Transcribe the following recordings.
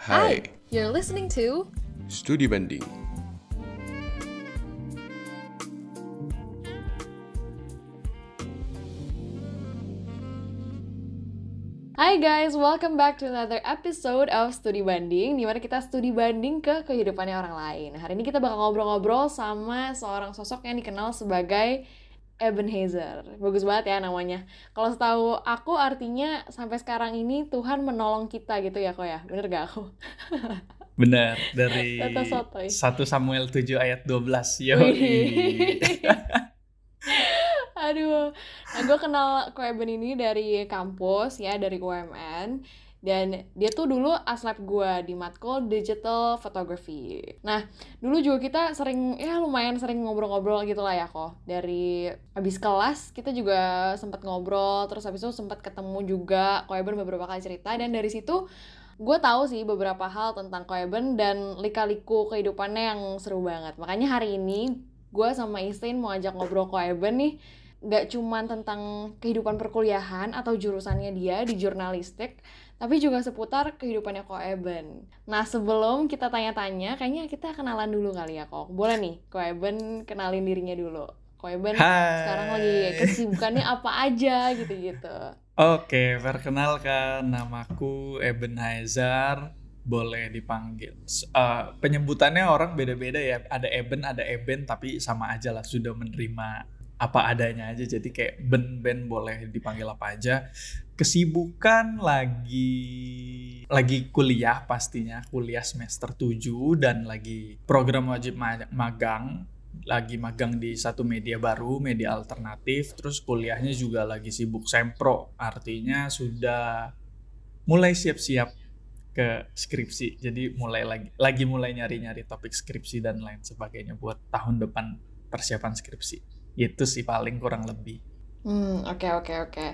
Hai, you're listening to Studi Banding. Hai guys, welcome back to another episode of Studi Banding Di mana kita studi banding ke kehidupannya orang lain. Hari ini kita bakal ngobrol-ngobrol sama seorang sosok yang dikenal sebagai Ebenezer. Bagus banget ya namanya. Kalau setahu aku artinya sampai sekarang ini Tuhan menolong kita gitu ya kok ya? Bener gak aku? Bener, dari Tata sotoy. 1 Samuel 7 ayat 12 Yoi Aduh, nah gue kenal Ko Eben ini dari kampus ya, dari UMN dan dia tuh dulu aslab gue di matkul digital photography. Nah, dulu juga kita sering ya lumayan sering ngobrol-ngobrol gitu lah ya kok. Dari habis kelas kita juga sempat ngobrol, terus habis itu sempat ketemu juga Ko Eben beberapa kali cerita dan dari situ gue tahu sih beberapa hal tentang Ko Eben dan lika-liku kehidupannya yang seru banget. Makanya hari ini gue sama Istin mau ajak ngobrol Ko Eben nih gak cuman tentang kehidupan perkuliahan atau jurusannya dia di jurnalistik, tapi juga seputar kehidupannya Ko Eben. Nah sebelum kita tanya-tanya, kayaknya kita kenalan dulu kali ya Kok. Boleh nih, Ko Eben kenalin dirinya dulu. Ko Eben Hai. sekarang lagi kesibukannya apa aja gitu-gitu. Oke, perkenalkan namaku Ebenezer boleh dipanggil. Eh, penyebutannya orang beda-beda ya. Ada Eben, ada Eben, tapi sama aja lah sudah menerima apa adanya aja. Jadi kayak Ben boleh dipanggil apa aja. Kesibukan lagi lagi kuliah pastinya, kuliah semester 7 dan lagi program wajib ma- magang lagi magang di satu media baru, media alternatif, terus kuliahnya juga lagi sibuk sempro, artinya sudah mulai siap-siap ke skripsi. Jadi mulai lagi lagi mulai nyari-nyari topik skripsi dan lain sebagainya buat tahun depan persiapan skripsi. Itu sih paling kurang lebih. Hmm, oke oke oke.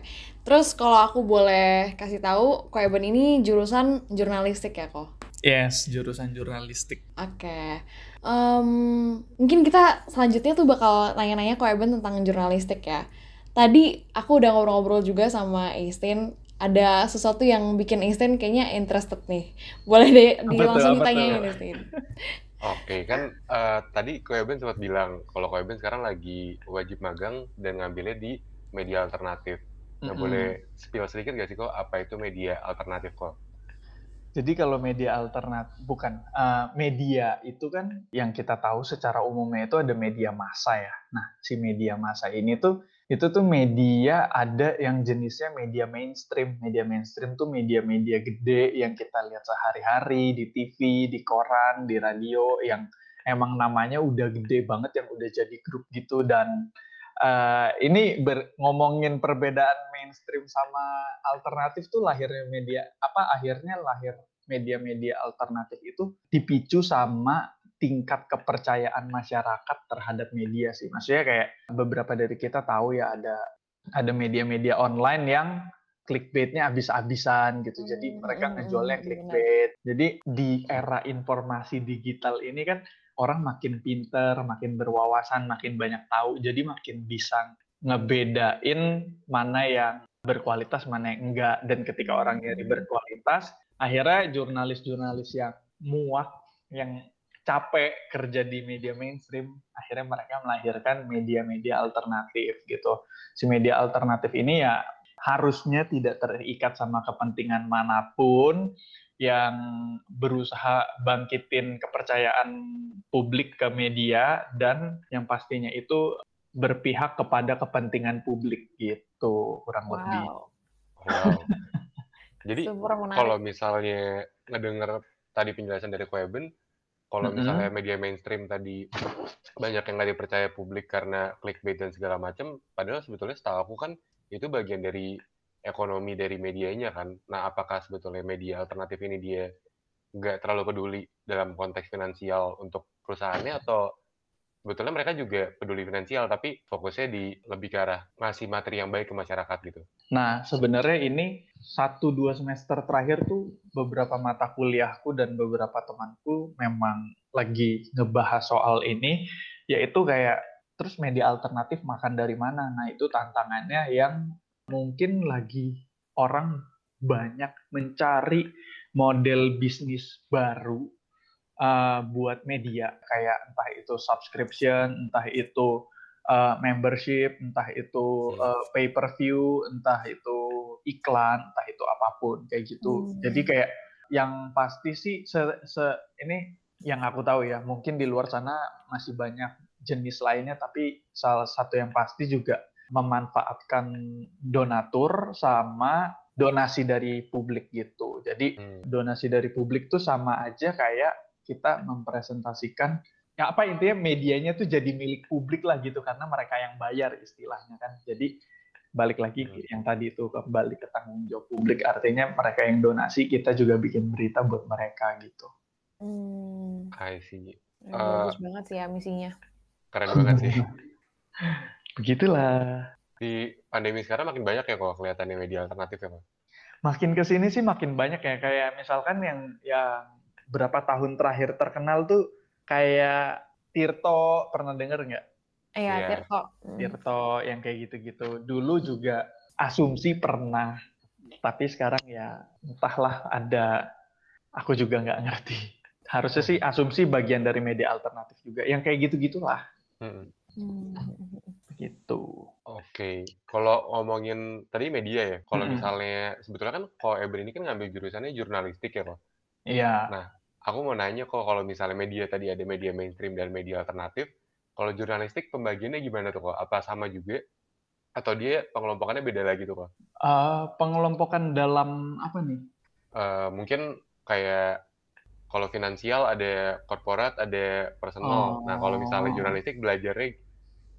Terus kalau aku boleh kasih tahu, Ko Eben ini jurusan jurnalistik ya kok. Yes, jurusan jurnalistik. Oke, Em, mungkin kita selanjutnya tuh bakal nanya-nanya Ko Eben tentang jurnalistik ya. Tadi aku udah ngobrol-ngobrol juga sama Einstein. Ada sesuatu yang bikin Einstein kayaknya interested nih. Boleh deh di tuh, langsung ditanyain? Einstein. Oke, kan eh, tadi Koeben sempat bilang kalau Koeben sekarang lagi wajib magang dan ngambilnya di media alternatif. Nah, Mm-mm. boleh spill sedikit gak sih kok apa itu media alternatif kok? Jadi kalau media alternatif bukan eh, media itu kan yang kita tahu secara umumnya itu ada media massa ya. Nah, si media massa ini tuh itu tuh media ada yang jenisnya media mainstream. Media mainstream tuh media-media gede yang kita lihat sehari-hari di TV, di koran, di radio yang emang namanya udah gede banget yang udah jadi grup gitu dan eh, ini ber- ngomongin perbedaan mainstream sama alternatif tuh lahirnya media apa akhirnya lahir media-media alternatif itu dipicu sama tingkat kepercayaan masyarakat terhadap media sih. Maksudnya kayak beberapa dari kita tahu ya ada ada media-media online yang clickbaitnya habis-habisan gitu. Jadi Hmm, mereka hmm, ngejolnya hmm, clickbait. Jadi di era informasi digital ini kan orang makin pinter, makin berwawasan, makin banyak tahu. Jadi makin bisa ngebedain mana yang berkualitas, mana yang enggak. Dan ketika orang nyari berkualitas, akhirnya jurnalis-jurnalis yang muak, yang capek kerja di media mainstream, akhirnya mereka melahirkan media-media alternatif gitu. Si media alternatif ini ya harusnya tidak terikat sama kepentingan mana pun yang berusaha bangkitin kepercayaan publik ke media dan yang pastinya itu berpihak kepada kepentingan publik gitu kurang lebih. Wow, Wow. Jadi kalau misalnya ngedenger tadi penjelasan dari Koeben, kalau misalnya media mainstream tadi banyak yang nggak dipercaya publik karena clickbait dan segala macam, padahal sebetulnya setahu aku kan itu bagian dari ekonomi dari medianya kan. Nah, apakah sebetulnya media alternatif ini dia nggak terlalu peduli dalam konteks finansial untuk perusahaannya atau sebetulnya mereka juga peduli finansial tapi fokusnya di lebih ke arah ngasih materi yang baik ke masyarakat gitu. Nah, sebenarnya ini satu dua semester terakhir tuh beberapa mata kuliahku dan beberapa temanku memang lagi ngebahas soal ini, yaitu kayak terus media alternatif makan dari mana? Nah, itu tantangannya yang mungkin lagi orang banyak mencari model bisnis baru uh, buat media kayak entah itu subscription, entah itu uh, membership, entah itu uh, pay per view, entah itu iklan, entah itu apa pun kayak gitu. Hmm. Jadi kayak yang pasti sih se, se ini yang aku tahu ya, mungkin di luar sana masih banyak jenis lainnya tapi salah satu yang pasti juga memanfaatkan donatur sama donasi dari publik gitu. Jadi hmm. donasi dari publik tuh sama aja kayak kita mempresentasikan ya apa intinya medianya tuh jadi milik publik lah gitu karena mereka yang bayar istilahnya kan jadi balik lagi yang tadi itu kembali ke tanggung jawab publik artinya mereka yang donasi kita juga bikin berita buat mereka gitu. Hmm. I see. Uh, bagus banget sih ya misinya. Keren banget sih. Begitulah. Di pandemi sekarang makin banyak ya kok kelihatannya media alternatif ya, Pak? Makin ke sini sih makin banyak ya. Kayak misalkan yang yang berapa tahun terakhir terkenal tuh kayak Tirto pernah denger nggak? Iya, yeah. Tirto. Tirto yang kayak gitu-gitu. Dulu juga asumsi pernah, tapi sekarang ya entahlah ada, aku juga nggak ngerti. Harusnya sih asumsi bagian dari media alternatif juga, yang kayak gitu-gitulah. Hmm. Hmm. Gitu. Oke, okay. kalau ngomongin tadi media ya, kalau hmm. misalnya sebetulnya kan kalau Eber ini kan ngambil jurusannya jurnalistik ya kok. Iya. Nah, Aku mau nanya kok kalau misalnya media tadi ada media mainstream dan media alternatif, kalau jurnalistik pembagiannya gimana tuh kok? Apa sama juga? Atau dia pengelompokannya beda lagi tuh kok? Uh, pengelompokan dalam apa nih? Uh, mungkin kayak kalau finansial ada korporat, ada personal. Oh. Nah kalau misalnya oh. jurnalistik belajarnya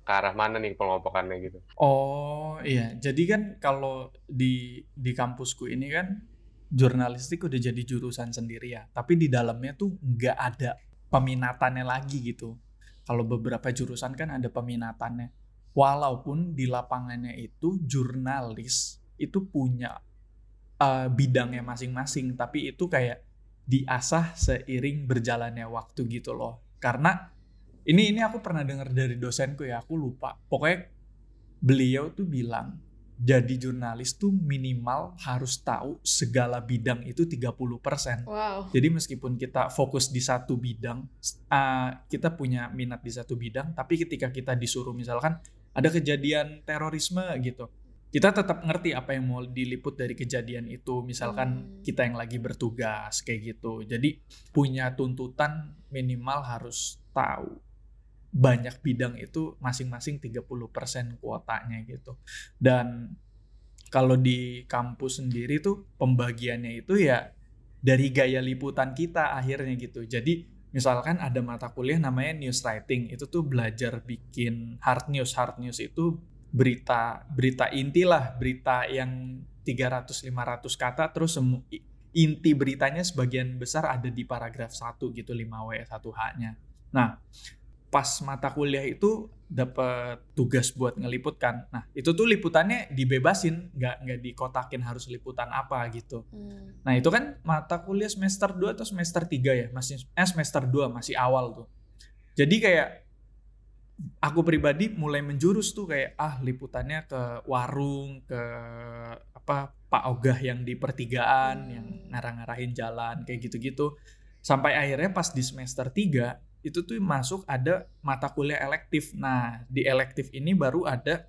ke arah mana nih pengelompokannya gitu? Oh iya, jadi kan kalau di di kampusku ini kan jurnalistik udah jadi jurusan sendiri ya. Tapi di dalamnya tuh nggak ada peminatannya lagi gitu. Kalau beberapa jurusan kan ada peminatannya. Walaupun di lapangannya itu jurnalis itu punya uh, bidangnya masing-masing tapi itu kayak diasah seiring berjalannya waktu gitu loh. Karena ini ini aku pernah dengar dari dosenku ya aku lupa. Pokoknya beliau tuh bilang jadi jurnalis tuh minimal harus tahu segala bidang itu 30%. Wow. Jadi meskipun kita fokus di satu bidang, uh, kita punya minat di satu bidang, tapi ketika kita disuruh misalkan ada kejadian terorisme gitu, kita tetap ngerti apa yang mau diliput dari kejadian itu. Misalkan hmm. kita yang lagi bertugas kayak gitu. Jadi punya tuntutan minimal harus tahu banyak bidang itu masing-masing 30% kuotanya gitu. Dan kalau di kampus sendiri tuh pembagiannya itu ya dari gaya liputan kita akhirnya gitu. Jadi misalkan ada mata kuliah namanya news writing, itu tuh belajar bikin hard news. Hard news itu berita berita inti lah, berita yang 300 500 kata terus semu, inti beritanya sebagian besar ada di paragraf 1 gitu 5W 1H-nya. Nah, pas mata kuliah itu dapat tugas buat ngeliput kan. Nah itu tuh liputannya dibebasin, nggak nggak dikotakin harus liputan apa gitu. Hmm. Nah itu kan mata kuliah semester 2 atau semester 3 ya, masih eh semester 2 masih awal tuh. Jadi kayak aku pribadi mulai menjurus tuh kayak ah liputannya ke warung, ke apa Pak Ogah yang di pertigaan, hmm. yang ngarang-ngarahin jalan kayak gitu-gitu. Sampai akhirnya pas di semester 3 itu tuh masuk ada mata kuliah elektif. Nah, di elektif ini baru ada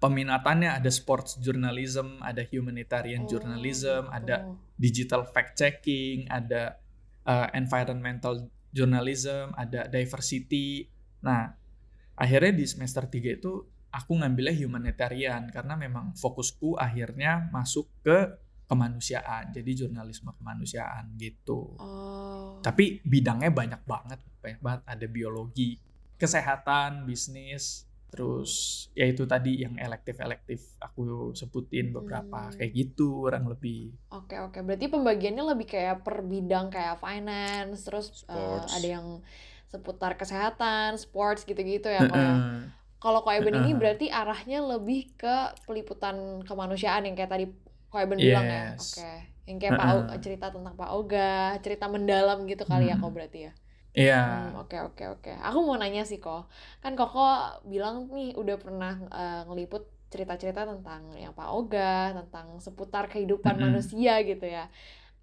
peminatannya ada sports journalism, ada humanitarian oh, journalism, oh. ada digital fact checking, ada uh, environmental journalism, ada diversity. Nah, akhirnya di semester 3 itu aku ngambilnya humanitarian karena memang fokusku akhirnya masuk ke kemanusiaan jadi jurnalisme kemanusiaan gitu oh. tapi bidangnya banyak banget banyak banget ada biologi kesehatan bisnis terus ya itu tadi yang elektif elektif aku sebutin beberapa hmm. kayak gitu kurang lebih oke oke berarti pembagiannya lebih kayak per bidang kayak finance terus uh, ada yang seputar kesehatan sports gitu-gitu ya ya kalau kok Eben ini berarti arahnya lebih ke peliputan kemanusiaan yang kayak tadi kok Eben yes. bilang ya oke okay. yang kayak. Pak cerita tentang Pak Oga cerita mendalam gitu kali ya, hmm. ya kok berarti ya Iya. Yeah. Oke oke oke. Aku mau nanya sih kok. Kan Koko bilang nih udah pernah uh, ngeliput cerita-cerita tentang yang Pak Oga, tentang seputar kehidupan mm -hmm. manusia gitu ya.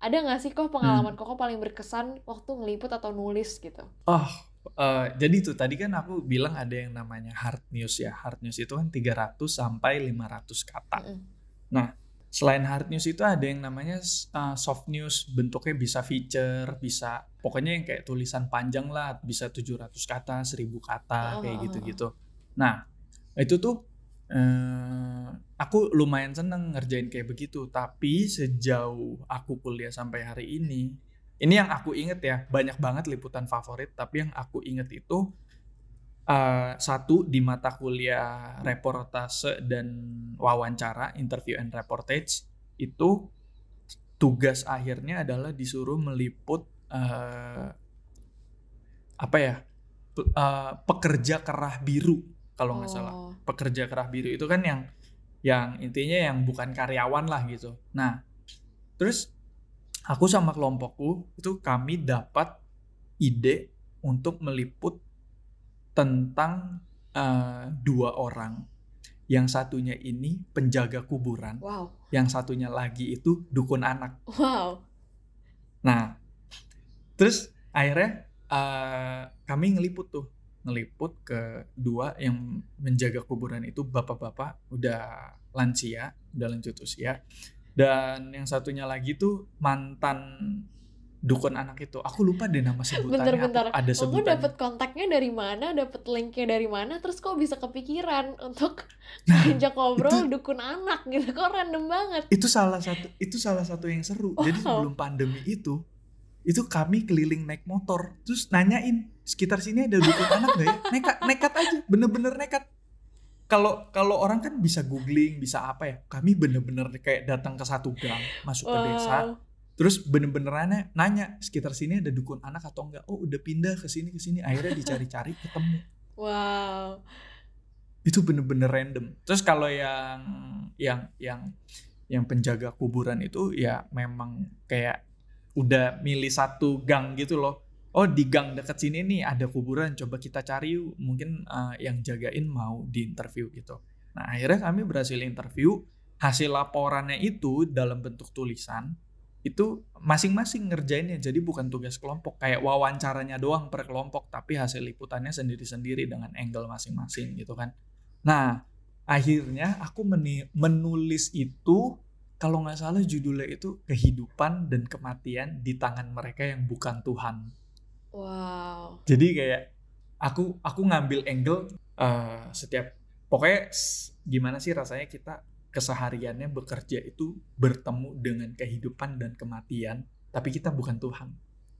ada nggak sih kok pengalaman koko paling berkesan waktu ngeliput atau nulis gitu? Oh, uh, jadi tuh tadi kan aku bilang ada yang namanya hard news ya. Hard news itu kan 300 sampai 500 kata. Mm-mm. Nah, selain hard news itu ada yang namanya uh, soft news, bentuknya bisa feature, bisa pokoknya yang kayak tulisan panjang lah, bisa 700 kata, 1000 kata, kayak Oh. gitu-gitu. Nah, itu tuh eh, aku lumayan seneng ngerjain kayak begitu, tapi sejauh aku kuliah sampai hari ini, ini yang aku inget ya, banyak banget liputan favorit, tapi yang aku inget itu eh, satu di mata kuliah reportase dan wawancara, interview and reportage itu tugas akhirnya adalah disuruh meliput eh, apa ya pe- eh, pekerja kerah biru kalau nggak salah Oh. pekerja kerah biru itu kan yang yang intinya yang bukan karyawan lah gitu. Nah, terus aku sama kelompokku itu kami dapat ide untuk meliput tentang eh, dua orang. Yang satunya ini penjaga kuburan, Wow, yang satunya lagi itu dukun anak. wow. Nah, terus akhirnya eh, kami ngeliput tuh, ngeliput ke dua yang menjaga kuburan itu bapak-bapak udah lansia, udah lanjut usia, dan yang satunya lagi tuh mantan dukun anak itu. Aku lupa deh nama sebutannya. Bentar-bentar. apa- Ada Kamu sebutan. dapet kontaknya dari mana? Dapet linknya dari mana? Terus kok bisa kepikiran untuk Nah, ajak ngobrol itu- dukun anak gitu? Kok random banget? itu salah satu itu salah satu yang seru. Jadi Wow. sebelum pandemi itu itu kami keliling naik motor terus nanyain sekitar sini ada dukun anak gak ya nekat nekat aja bener-bener nekat kalau kalau orang kan bisa googling bisa apa ya kami bener-bener kayak datang ke satu gang masuk ke desa Wow. Terus bener-bener nanya, sekitar sini ada dukun anak atau enggak oh udah pindah ke sini ke sini akhirnya dicari-cari ketemu Wow. itu bener-bener random. Terus kalau yang yang yang yang penjaga kuburan itu ya memang kayak udah milih satu gang gitu loh. Oh di gang dekat sini nih ada kuburan, coba kita cari yuk. Mungkin eh, yang jagain mau diinterview gitu. Nah akhirnya kami berhasil interview. Hasil laporannya itu dalam bentuk tulisan itu masing-masing ngerjainnya. Jadi bukan tugas kelompok kayak wawancaranya doang per kelompok, tapi hasil liputannya sendiri-sendiri dengan angle masing-masing gitu kan. Nah, akhirnya aku menulis itu kalau nggak salah judulnya itu kehidupan dan kematian di tangan mereka yang bukan Tuhan. Wow. Jadi kayak aku aku ngambil angle eh, setiap pokoknya gimana sih rasanya kita kesehariannya bekerja itu bertemu dengan kehidupan dan kematian, tapi kita bukan Tuhan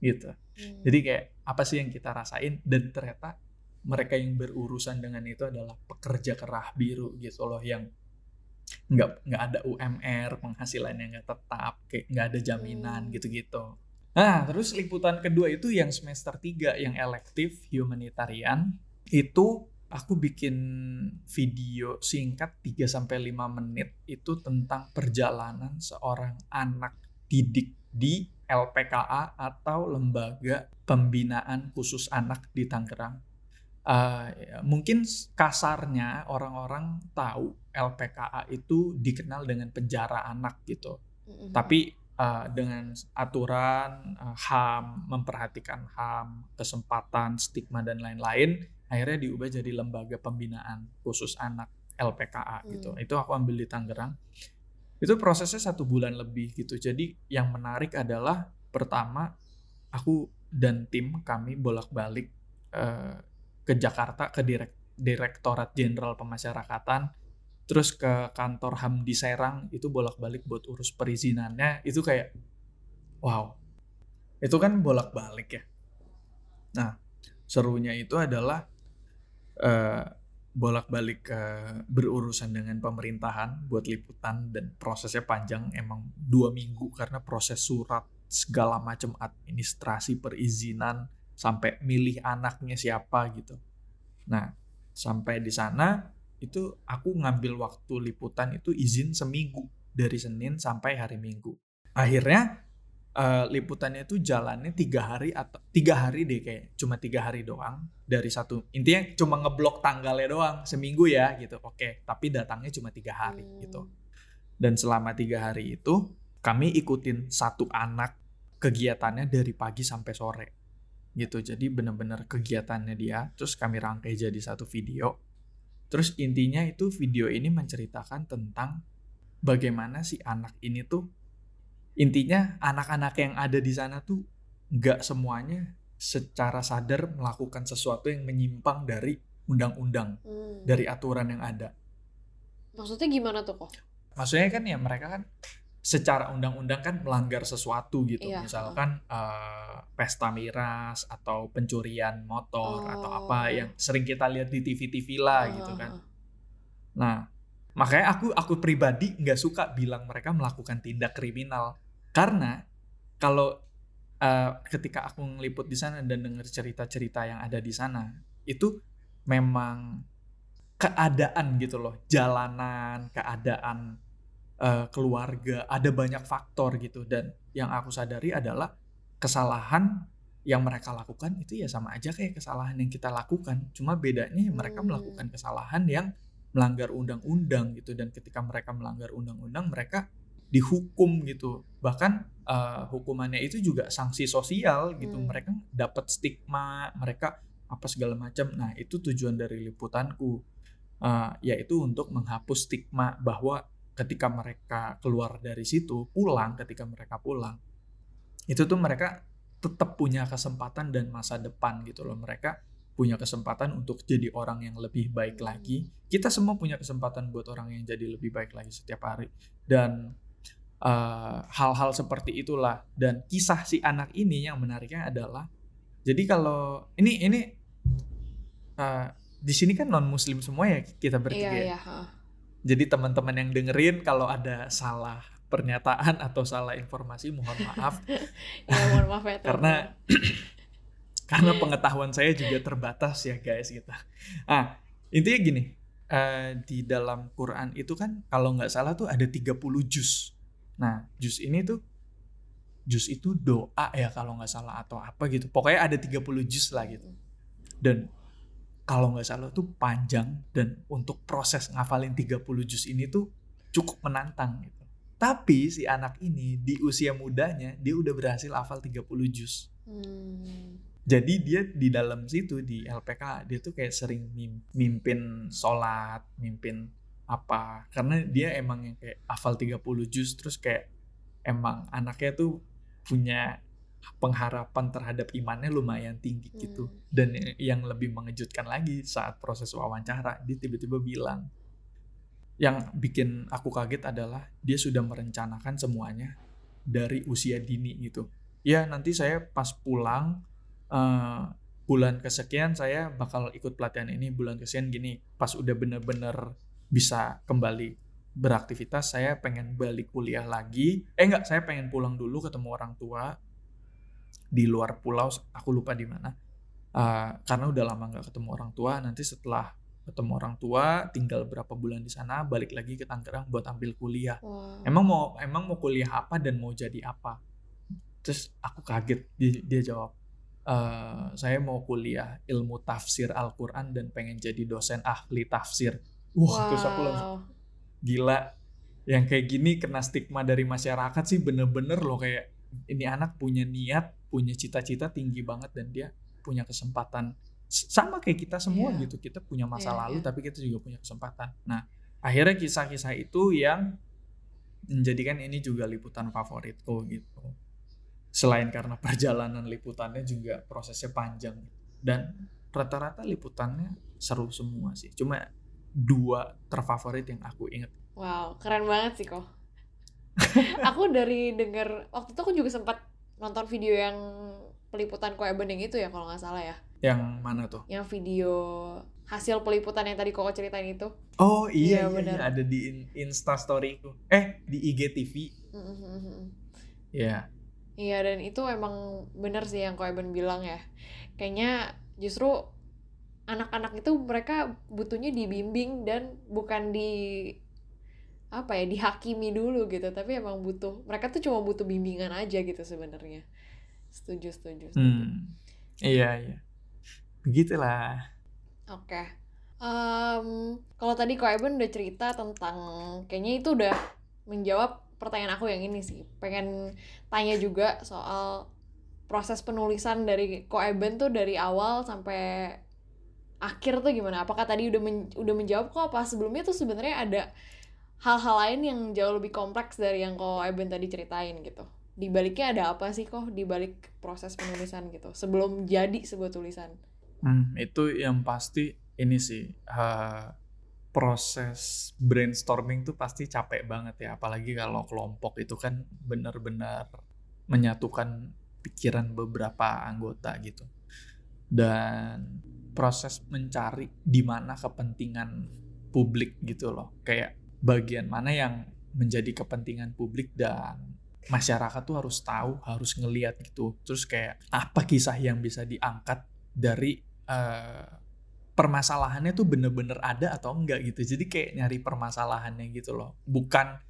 gitu. Hmm. Jadi kayak apa sih yang kita rasain dan ternyata mereka yang berurusan dengan itu adalah pekerja kerah biru gitu loh yang nggak nggak ada UMR penghasilannya nggak tetap kayak nggak ada jaminan Hmm. gitu-gitu. Nah terus liputan kedua itu yang semester 3 yang elektif humanitarian itu aku bikin video singkat 3 sampai 5 menit itu tentang perjalanan seorang anak didik di LPKA atau Lembaga Pembinaan Khusus Anak di Tangerang. Eh, ya, mungkin kasarnya orang-orang tahu LPKA itu dikenal dengan penjara anak gitu. Mm-mm. Tapi eh, dengan aturan eh, HAM, memperhatikan HAM, kesempatan, stigma dan lain-lain, akhirnya diubah jadi lembaga pembinaan khusus anak LPKA gitu. Hmm. Itu aku ambil di Tangerang. Itu prosesnya satu bulan lebih gitu. Jadi yang menarik adalah pertama aku dan tim kami bolak-balik eh, ke Jakarta ke direk Direktorat Jenderal Pemasyarakatan terus ke kantor HAM di Serang itu bolak-balik buat urus perizinannya itu kayak wow itu kan bolak-balik ya nah serunya itu adalah eh, bolak-balik ke berurusan dengan pemerintahan buat liputan dan prosesnya panjang emang dua minggu karena proses surat segala macam administrasi perizinan sampai milih anaknya siapa gitu nah sampai di sana itu aku ngambil waktu liputan itu izin seminggu dari Senin sampai hari Minggu. Akhirnya eh, liputannya itu jalannya tiga hari atau tiga hari deh kayak cuma tiga hari doang dari satu. Intinya cuma ngeblok tanggalnya doang seminggu ya gitu. Oke tapi datangnya cuma tiga hari Hmm. gitu. Dan selama tiga hari itu kami ikutin satu anak kegiatannya dari pagi sampai sore gitu. Jadi bener-bener kegiatannya dia terus kami rangkai jadi satu video. Terus intinya itu video ini menceritakan tentang bagaimana si anak ini tuh intinya anak-anak yang ada di sana tuh nggak semuanya secara sadar melakukan sesuatu yang menyimpang dari undang-undang Hmm. dari aturan yang ada Maksudnya gimana tuh kok? maksudnya kan ya mereka kan secara undang-undang kan melanggar sesuatu gitu Iya. misalkan eh, pesta miras atau pencurian motor atau apa Oh. yang sering kita lihat di TV-TV lah gitu Ah, kan ah, nah makanya aku aku pribadi nggak suka bilang mereka melakukan tindak kriminal. Karena kalau eh, ketika aku ngeliput di sana dan dengar cerita-cerita yang ada di sana itu memang keadaan gitu loh. Jalanan keadaan eh, keluarga ada banyak faktor gitu. Dan yang aku sadari adalah kesalahan yang mereka lakukan itu ya sama aja kayak kesalahan yang kita lakukan. Cuma bedanya ya mereka Hmm. melakukan kesalahan yang melanggar undang-undang gitu dan ketika mereka melanggar undang-undang mereka dihukum gitu. Bahkan eh, hukumannya itu juga sanksi sosial gitu. Hmm. mereka dapat stigma mereka apa segala macam. Nah itu tujuan dari liputanku. Eh, yaitu untuk menghapus stigma bahwa ketika mereka keluar dari situ pulang ketika mereka pulang itu tuh mereka tetap punya kesempatan dan masa depan gitu loh. Mereka punya kesempatan untuk jadi orang yang lebih baik Hmm. lagi kita semua punya kesempatan buat orang yang jadi lebih baik lagi setiap hari dan eh, hal-hal seperti itulah dan kisah si anak ini yang menariknya adalah jadi kalau ini ini eh, di sini kan non muslim semua ya kita bertiga ya. Iya, iya. ah. Jadi teman-teman yang dengerin kalau ada salah pernyataan atau salah informasi mohon maaf Ya, mohon maaf ya. Karena- karena pengetahuan saya juga terbatas ya guys gitu. Ah, intinya gini, eh, di dalam Quran itu kan kalau nggak salah tuh ada 30 juz. Nah, juz ini tuh juz itu doa ya kalau nggak salah atau apa gitu. Pokoknya ada 30 juz lah gitu. Dan kalau nggak salah tuh panjang dan untuk proses ngafalin 30 juz ini tuh cukup menantang gitu. Tapi si anak ini di usia mudanya dia udah berhasil hafal 30 juz. Hmm. Jadi dia di dalam situ di LPK dia tuh kayak sering mim- mimpin sholat, mimpin apa. Karena dia emang yang kayak hafal 30 juz terus kayak emang anaknya tuh punya pengharapan terhadap imannya lumayan tinggi gitu. Hmm. Dan yang lebih mengejutkan lagi saat proses wawancara dia tiba-tiba bilang yang bikin aku kaget adalah dia sudah merencanakan semuanya dari usia dini gitu. Ya nanti saya pas pulang eh, bulan kesekian saya bakal ikut pelatihan ini bulan kesekian gini. Pas udah bener-bener bisa kembali beraktivitas saya pengen balik kuliah lagi. Eh enggak saya pengen pulang dulu ketemu orang tua di luar pulau aku lupa di mana. Eh, karena udah lama nggak ketemu orang tua nanti setelah ketemu orang tua tinggal berapa bulan di sana balik lagi ke Tangerang buat ambil kuliah. Wah. emang mau emang mau kuliah apa dan mau jadi apa? Terus aku kaget dia, dia jawab "Eh, saya mau kuliah ilmu tafsir Al-Quran dan pengen jadi dosen ahli tafsir. Wah terus aku langsung Wow. gila. Yang kayak gini kena stigma dari masyarakat sih bener-bener loh. Kayak ini anak punya niat punya cita-cita tinggi banget dan dia punya kesempatan. Sama kayak kita semua Iya. gitu. Kita punya masa Iya, lalu iya. tapi kita juga punya kesempatan. Nah akhirnya kisah-kisah itu yang menjadikan ini juga liputan favoritku gitu selain karena perjalanan liputannya juga prosesnya panjang dan rata-rata liputannya seru semua sih cuma dua terfavorit yang aku inget Wow, keren banget sih kok. aku dari denger waktu itu aku juga sempat nonton video yang peliputan kue bening itu ya kalau nggak salah ya. yang mana tuh Yang video hasil peliputan yang tadi koko ceritain itu. Oh iya, Iya, iya, benar. iya, ada di in- Insta Storyku. Eh di IGTV. Mhm. Ya. Iya dan itu emang bener sih yang Koeben bilang ya. Kayaknya justru anak-anak itu mereka butuhnya dibimbing dan bukan di apa ya dihakimi dulu gitu tapi emang butuh mereka tuh cuma butuh bimbingan aja gitu sebenarnya setuju setuju setuju Hmm. Iya iya. Begitulah. oke Em, kalau tadi Koeben udah cerita tentang kayaknya itu udah menjawab pertanyaan aku yang ini sih. Pengen tanya juga soal proses penulisan dari Ko Eben tuh dari awal sampai akhir tuh gimana? Apakah tadi udah men udah menjawab kok? Apa sebelumnya tuh sebenarnya ada hal-hal lain yang jauh lebih kompleks dari yang Ko Eben tadi ceritain gitu? Di baliknya ada apa sih kok di balik proses penulisan gitu? Sebelum jadi sebuah tulisan. Hmm, itu yang pasti ini sih uh, proses brainstorming tuh pasti capek banget ya. Apalagi kalau kelompok itu kan benar-benar menyatukan pikiran beberapa anggota gitu. Dan proses mencari di mana kepentingan publik gitu loh. Kayak bagian mana yang menjadi kepentingan publik dan masyarakat tuh harus tahu harus ngeliat gitu. Terus kayak apa kisah yang bisa diangkat dari uh, permasalahannya tuh bener-bener ada atau enggak gitu. Jadi kayak nyari permasalahannya gitu loh. Bukan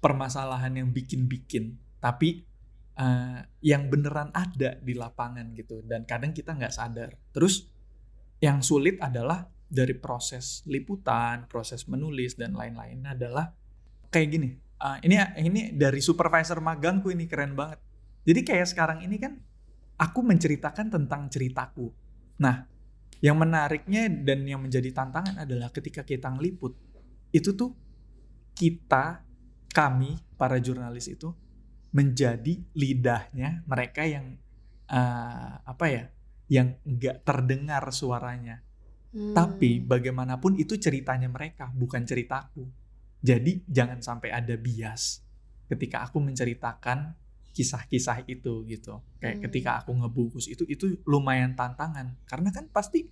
permasalahan yang bikin-bikin, tapi uh, yang beneran ada di lapangan gitu. Dan kadang kita nggak sadar. Terus yang sulit adalah dari proses liputan, proses menulis dan lain-lain adalah kayak gini. Uh, ini ini dari supervisor magangku ini keren banget. Jadi kayak sekarang ini kan aku menceritakan tentang ceritaku. Nah, yang menariknya dan yang menjadi tantangan adalah ketika kita ngeliput, itu tuh kita, kami, para jurnalis itu menjadi lidahnya mereka yang uh, apa ya, yang nggak terdengar suaranya. Hmm. Tapi bagaimanapun itu ceritanya mereka, bukan ceritaku. Jadi jangan sampai ada bias ketika aku menceritakan kisah-kisah itu gitu. Kayak hmm. ketika aku ngebungkus itu itu lumayan tantangan karena kan pasti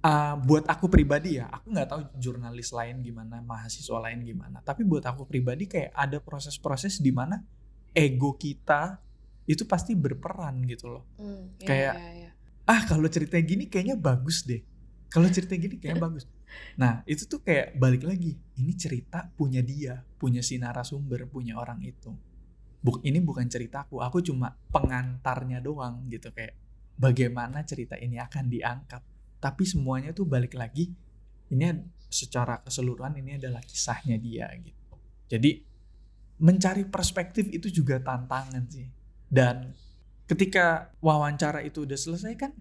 uh, buat aku pribadi ya, aku nggak tahu jurnalis lain gimana, mahasiswa lain gimana. Tapi buat aku pribadi kayak ada proses-proses di mana ego kita itu pasti berperan gitu loh. Hmm, iya, kayak iya, iya. ah kalau cerita gini kayaknya bagus deh. Kalau cerita gini kayaknya bagus. Nah itu tuh kayak balik lagi. Ini cerita punya dia, punya si narasumber, punya orang itu buk ini bukan ceritaku aku cuma pengantarnya doang gitu kayak bagaimana cerita ini akan diangkat. Tapi semuanya tuh balik lagi ini secara keseluruhan ini adalah kisahnya dia gitu. Jadi mencari perspektif itu juga tantangan sih. Dan ketika wawancara itu udah selesai kan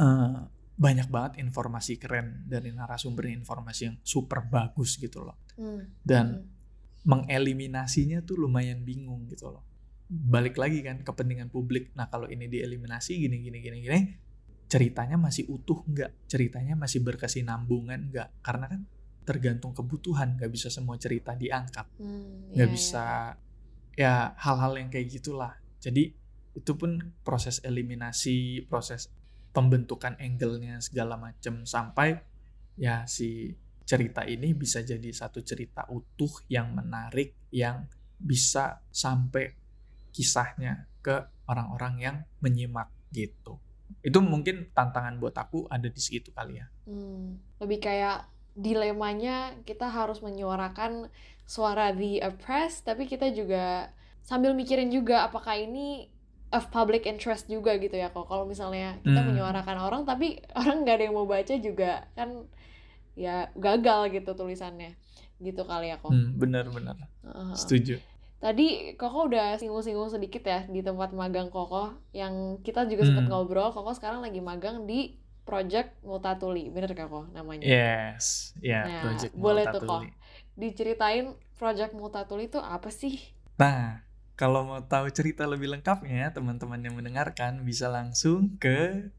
uh, banyak banget informasi keren dari narasumber informasi yang super bagus gitu loh. Hmm. dan hmm mengeliminasinya tuh lumayan bingung gitu loh. Balik lagi kan kepentingan publik. Nah kalau ini dieliminasi gini gini gini gini, ceritanya masih utuh nggak? Ceritanya masih berkesinambungan nggak? Karena kan tergantung kebutuhan, nggak bisa semua cerita diangkat, hmm, nggak hmm, bisa ya hal-hal yang kayak gitulah. Jadi itu pun proses eliminasi, proses pembentukan angle-nya segala macam sampai ya si cerita ini bisa jadi satu cerita utuh yang menarik yang bisa sampai kisahnya ke orang-orang yang menyimak gitu. Itu mungkin tantangan buat aku ada di situ kali ya. Hmm, lebih kayak dilemanya kita harus menyuarakan suara the oppressed tapi kita juga sambil mikirin juga apakah ini of public interest juga gitu ya kok kalau misalnya kita hmm. menyuarakan orang tapi orang nggak ada yang mau baca juga kan ya gagal gitu tulisannya. Gitu kali ya kok. Hmm, benar benar. Uh, setuju. Tadi koko udah singgung-singgung sedikit ya di tempat magang koko yang kita juga sempat hmm. ngobrol koko sekarang lagi magang di Project Multatuli. Bener gak kok namanya? Yes. Ya yeah, nah, Project boleh tuh kok diceritain Project Multatuli itu apa sih? Nah kalau mau tahu cerita lebih lengkapnya teman-teman yang mendengarkan bisa langsung ke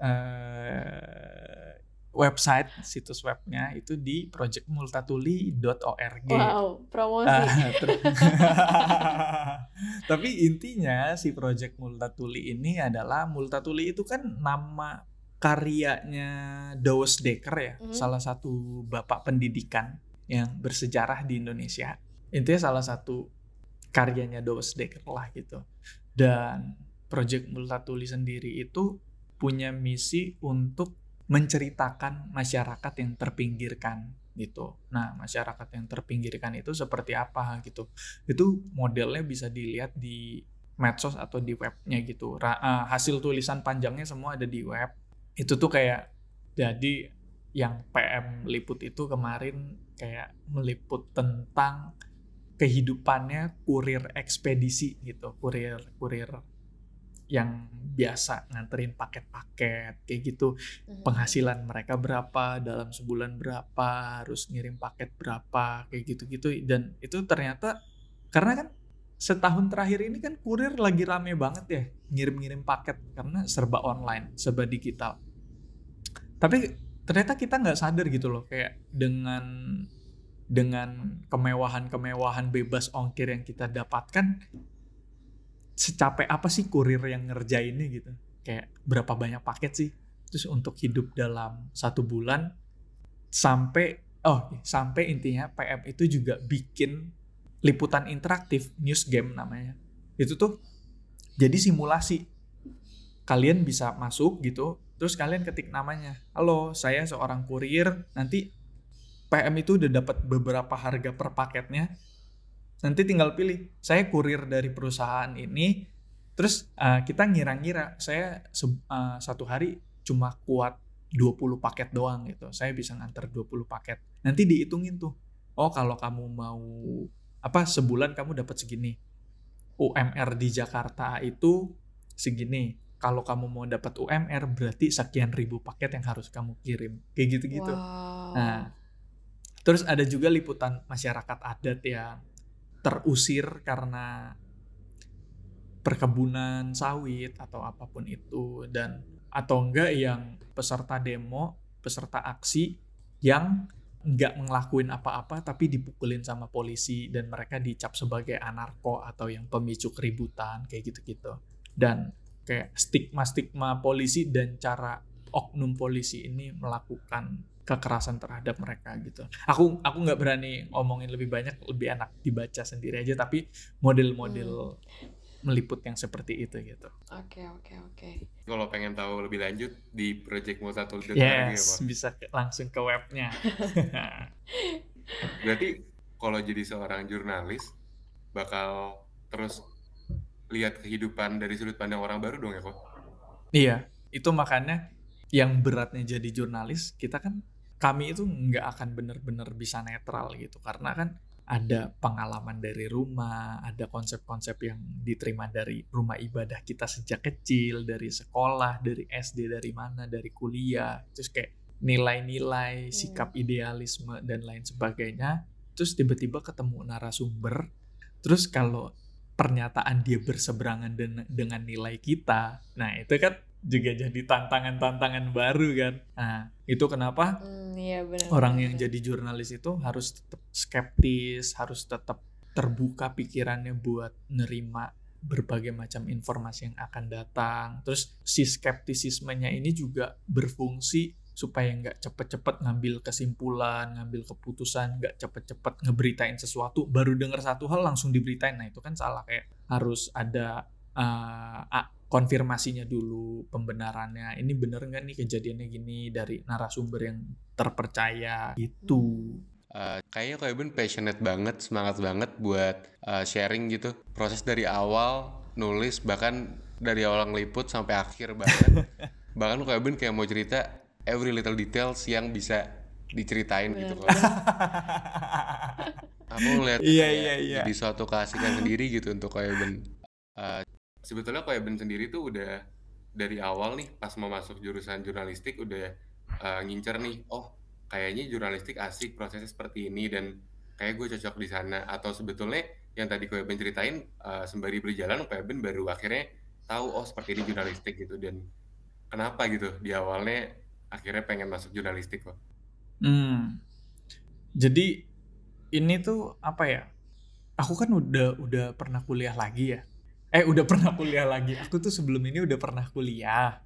uh, website situs webnya itu di projectmultatuli.org. Wow, promosi. Uh, tapi intinya si Project Multatuli ini adalah Multatuli itu kan nama karyanya Dawes Dekker ya, mm. salah satu bapak pendidikan yang bersejarah di Indonesia. Intinya salah satu karyanya Dawes Dekker lah gitu. Dan Project Multatuli sendiri itu punya misi untuk menceritakan masyarakat yang terpinggirkan gitu. Nah, masyarakat yang terpinggirkan itu seperti apa gitu. Itu modelnya bisa dilihat di medsos atau di webnya gitu. Ra uh, hasil tulisan panjangnya semua ada di web. Itu tuh kayak jadi yang PM liput itu kemarin kayak meliput tentang kehidupannya kurir ekspedisi gitu kurir kurir yang biasa nganterin paket-paket kayak gitu. Mhm. penghasilan mereka berapa dalam sebulan berapa harus ngirim paket berapa kayak gitu-gitu. Dan itu ternyata karena kan setahun terakhir ini kan kurir lagi rame banget ya ngirim-ngirim paket karena serba online serba digital. Tapi ternyata kita nggak sadar gitu loh kayak dengan dengan kemewahan-kemewahan bebas ongkir yang kita dapatkan secapek apa sih kurir yang ngerjainnya gitu? Kayak berapa banyak paket sih? Terus untuk hidup dalam satu bulan sampai oh sampai intinya PM itu juga bikin liputan interaktif news game namanya. Itu tuh jadi simulasi. Kalian bisa masuk gitu terus kalian ketik namanya. Halo saya seorang kurir nanti PM itu udah dapat beberapa harga per paketnya nanti tinggal pilih. Saya kurir dari perusahaan ini terus uh, kita ngira-ngira. Saya uh, satu hari cuma kuat 20 paket doang gitu. Saya bisa nganter 20 paket. Nanti dihitungin tuh. Oh kalau kamu mau apa sebulan kamu dapat segini. UMR di Jakarta itu segini. Kalau kamu mau dapat UMR berarti sekian ribu paket yang harus kamu kirim. Kayak gitu-gitu. Wow. Nah, terus ada juga liputan masyarakat adat yang terusir karena perkebunan sawit atau apa pun itu dan atau enggak yang peserta demo, peserta aksi yang enggak ngelakuin apa-apa tapi dipukulin sama polisi dan mereka dicap sebagai anarko atau yang pemicu keributan kayak gitu-gitu. Dan kayak stigma-stigma polisi dan cara oknum polisi ini melakukan kekerasan terhadap mereka gitu. Aku aku nggak berani ngomongin lebih banyak, lebih enak dibaca sendiri aja. Tapi model-model meliput yang seperti itu gitu. Oke oke oke. Kalau pengen tahu lebih lanjut di Project Multatool.org ya, Yes, Pak. bisa ke- langsung ke webnya. Berarti kalau jadi seorang jurnalis bakal terus lihat kehidupan dari sudut pandang orang baru dong ya kok? iya, itu makanya yang beratnya jadi jurnalis kita kan kami itu nggak akan benar-benar bisa netral gitu. Karena kan ada pengalaman dari rumah, ada konsep-konsep yang diterima dari rumah ibadah kita sejak kecil, dari sekolah, dari SD, dari mana, dari kuliah, terus kayak nilai-nilai, sikap idealisme dan lain sebagainya. Terus tiba-tiba ketemu narasumber, terus kalau pernyataan dia berseberangan den- dengan nilai kita, nah itu kan juga jadi tantangan-tantangan baru kan. Nah, itu kenapa Hmm, iya benar. orang yang benar. jadi jurnalis itu harus tetap skeptis, harus tetap terbuka pikirannya buat nerima berbagai macam informasi yang akan datang. Terus si skeptisismenya ini juga berfungsi supaya nggak cepet-cepet ngambil kesimpulan, ngambil keputusan, nggak cepet-cepet ngeberitain sesuatu, baru dengar satu hal langsung diberitain. Nah itu kan salah kayak harus ada uh, konfirmasinya dulu pembenarannya. Ini bener nggak nih kejadiannya gini dari narasumber yang terpercaya itu. Eh, kayaknya kok Eben passionate banget, semangat banget buat eh, sharing gitu. Proses dari awal nulis bahkan dari awal ngeliput sampai akhir bahkan bahkan kok Eben kayak mau cerita every little details yang bisa diceritain gitu kok. Aku ngeliat Iya, kayak iya, iya. jadi suatu keasikan sendiri gitu untuk kok Eben. Eh, sebetulnya kok Eben sendiri tuh udah dari awal nih pas mau masuk jurusan jurnalistik udah eh, ngincer nih, oh kayaknya jurnalistik asik prosesnya seperti ini dan kayak gue cocok di sana atau sebetulnya yang tadi Ko Eben ceritain eh, sembari berjalan Ko Eben baru akhirnya tahu oh seperti ini jurnalistik gitu dan kenapa gitu di awalnya akhirnya pengen masuk jurnalistik kok Hmm. Jadi ini tuh apa ya? Aku kan udah udah pernah kuliah lagi ya. Eh udah pernah kuliah lagi. Aku tuh sebelum ini udah pernah kuliah.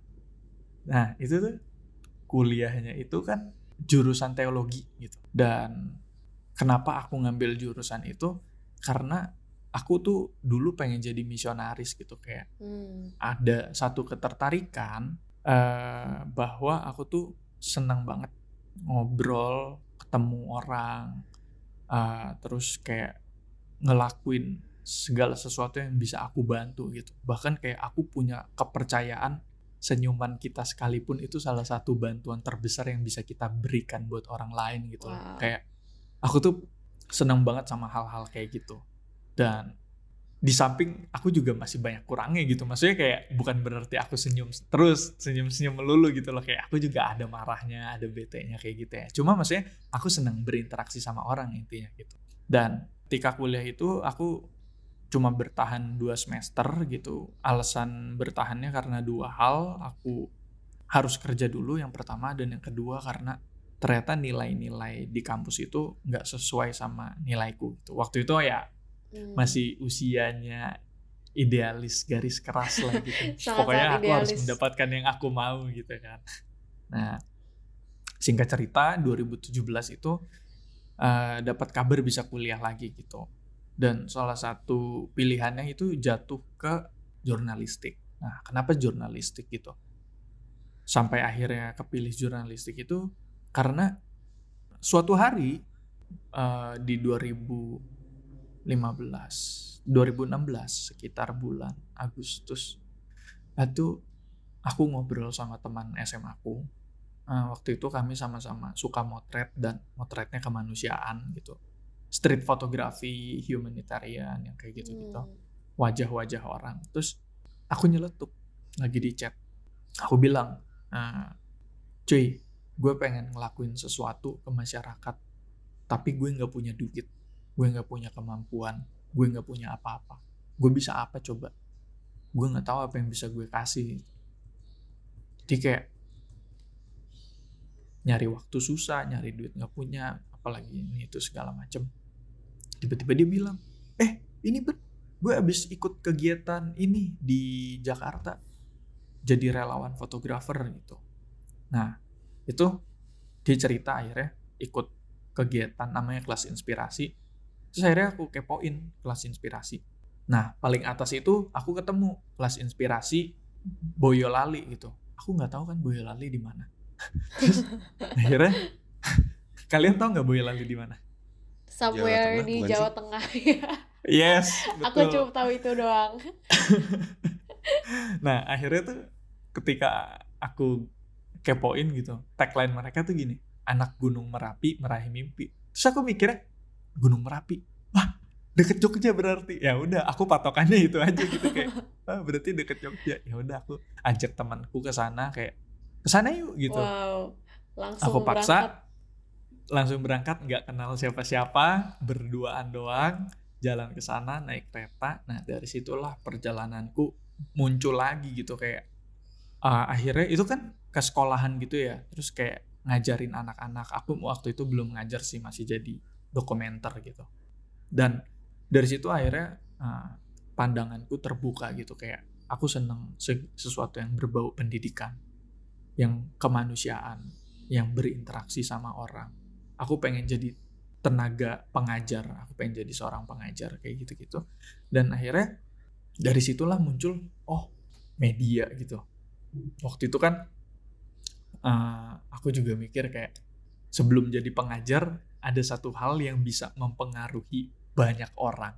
Nah itu tuh kuliahnya itu kan jurusan teologi gitu. Dan kenapa aku ngambil jurusan itu? Karena aku tuh dulu pengen jadi misionaris gitu kayak Hmm. ada satu ketertarikan eh, bahwa aku tuh senang banget ngobrol, ketemu orang, eh, terus kayak ngelakuin segala sesuatu yang bisa aku bantu gitu. Bahkan kayak aku punya kepercayaan senyuman kita sekalipun itu salah satu bantuan terbesar yang bisa kita berikan buat orang lain gitu. Wow. Kayak aku tuh senang banget sama hal-hal kayak gitu dan di samping aku juga masih banyak kurangnya gitu maksudnya kayak bukan berarti aku senyum terus senyum senyum melulu gitu loh kayak aku juga ada marahnya ada bete-nya kayak gitu ya cuma maksudnya aku senang berinteraksi sama orang intinya gitu dan ketika kuliah itu aku cuma bertahan dua semester gitu alasan bertahannya karena dua hal aku harus kerja dulu yang pertama dan yang kedua karena ternyata nilai-nilai di kampus itu nggak sesuai sama nilaiku gitu waktu itu ya hmm. masih usianya idealis garis keras lah gitu. Pokoknya aku idealis. harus mendapatkan yang aku mau gitu kan. Nah, singkat cerita 2017 itu uh, dapat kabar bisa kuliah lagi gitu. Dan salah satu pilihannya itu jatuh ke jurnalistik. Nah, kenapa jurnalistik gitu? Sampai akhirnya kepilih jurnalistik itu karena suatu hari uh, di 2000 2015 2016 sekitar bulan Agustus itu aku ngobrol sama teman SMA aku uh, waktu itu kami sama-sama suka motret dan motretnya kemanusiaan gitu street fotografi humanitarian yang kayak gitu gitu wajah-wajah orang. Terus aku nyeletuk lagi di chat. Aku bilang uh, cuy gue pengen ngelakuin sesuatu ke masyarakat tapi gue nggak punya duit gue nggak punya kemampuan gue nggak punya apa-apa. Gue bisa apa coba? Gue nggak tahu apa yang bisa gue kasih. Jadi kayak nyari waktu susah nyari duit nggak punya apalagi ini itu segala macem tiba-tiba dia bilang eh ini ber gue abis ikut kegiatan ini di Jakarta jadi relawan fotografer gitu nah itu dia cerita akhirnya ikut kegiatan namanya kelas inspirasi Terus akhirnya aku kepoin kelas inspirasi. Nah, paling atas itu aku ketemu kelas inspirasi Boyolali gitu. Aku nggak tahu kan Boyolali di mana. Terus akhirnya kalian tahu nggak Boyolali di mana? Somewhere Jawa di Jawa Tengah ya. yes, betul. Aku cuma tahu itu doang. nah, akhirnya tuh ketika aku kepoin gitu, tagline mereka tuh gini, anak gunung Merapi meraih mimpi. Terus aku mikirnya, Gunung Merapi wah deket Jogja berarti ya udah aku patokannya itu aja gitu kayak ah, berarti deket Jogja ya udah aku ajak temanku ke sana kayak ke sana yuk gitu wow. langsung aku paksa berangkat. Langsung berangkat nggak kenal siapa-siapa berduaan doang jalan ke sana naik kereta. Nah dari situlah perjalananku muncul lagi gitu kayak uh, akhirnya itu kan ke sekolahan gitu ya terus kayak ngajarin anak-anak. Aku waktu itu belum ngajar sih masih jadi dokumenter gitu. Dan dari situ akhirnya uh, pandanganku terbuka gitu kayak aku seneng sesuatu yang berbau pendidikan yang kemanusiaan yang berinteraksi sama orang aku pengen jadi tenaga pengajar aku pengen jadi seorang pengajar kayak gitu-gitu dan akhirnya dari situlah muncul oh media gitu waktu itu kan uh, aku juga mikir kayak sebelum jadi pengajar ada satu hal yang bisa mempengaruhi banyak orang.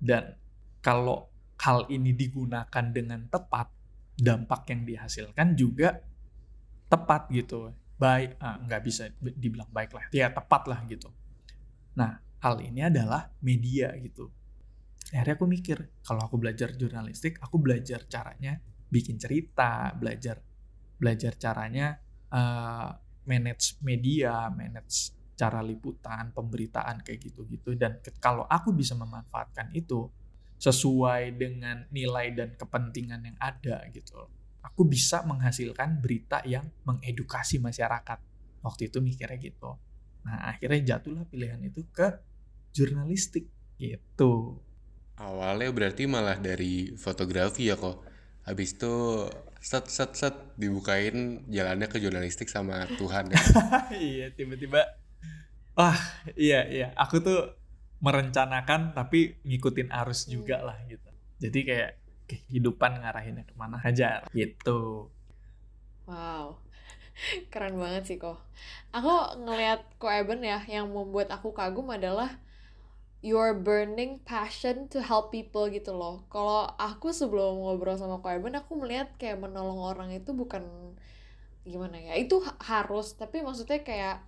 Dan kalau hal ini digunakan dengan tepat, dampak yang dihasilkan juga tepat gitu. Baik, ah, nggak bisa dibilang baik lah, ya tepat lah gitu. Nah, hal ini adalah media gitu. Akhirnya aku mikir, kalau aku belajar jurnalistik, aku belajar caranya bikin cerita, belajar belajar caranya uh, manage media, manage cara liputan, pemberitaan kayak gitu-gitu dan kalau aku bisa memanfaatkan itu sesuai dengan nilai dan kepentingan yang ada gitu. Aku bisa menghasilkan berita yang mengedukasi masyarakat. Waktu itu mikirnya gitu. Nah, akhirnya jatuhlah pilihan itu ke jurnalistik gitu. Awalnya berarti malah dari fotografi ya kok. Habis itu set set set dibukain jalannya ke jurnalistik sama Tuhan ya. iya, tiba-tiba Wah, iya iya. Aku tuh merencanakan tapi ngikutin arus juga lah gitu. Jadi kayak kehidupan ngarahinnya ke mana aja gitu. Wow, keren banget sih kok. Aku ngelihat ko Eben ya, yang membuat aku kagum adalah your burning passion to help people gitu loh. Kalau aku sebelum ngobrol sama ko Eben, aku melihat kayak menolong orang itu bukan gimana ya, itu harus, tapi maksudnya kayak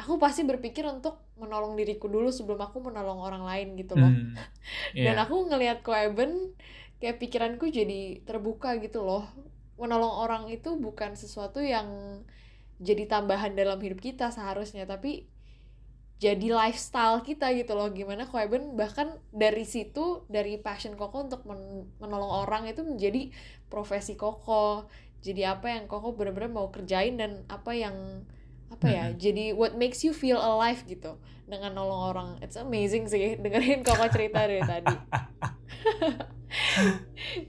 aku pasti berpikir untuk menolong diriku dulu sebelum aku menolong orang lain gitu loh Hmm, dan iya. aku ngelihat ko Eben kayak pikiranku jadi terbuka gitu loh. Menolong orang itu bukan sesuatu yang jadi tambahan dalam hidup kita seharusnya tapi jadi lifestyle kita gitu loh. Gimana ko Eben bahkan dari situ dari passion Koko untuk men- menolong orang itu menjadi profesi Koko. Jadi apa yang Koko benar-benar mau kerjain dan apa yang apa ya Mm-mm. jadi what makes you feel alive gitu dengan nolong orang. It's amazing sih dengerin Koko cerita dari tadi.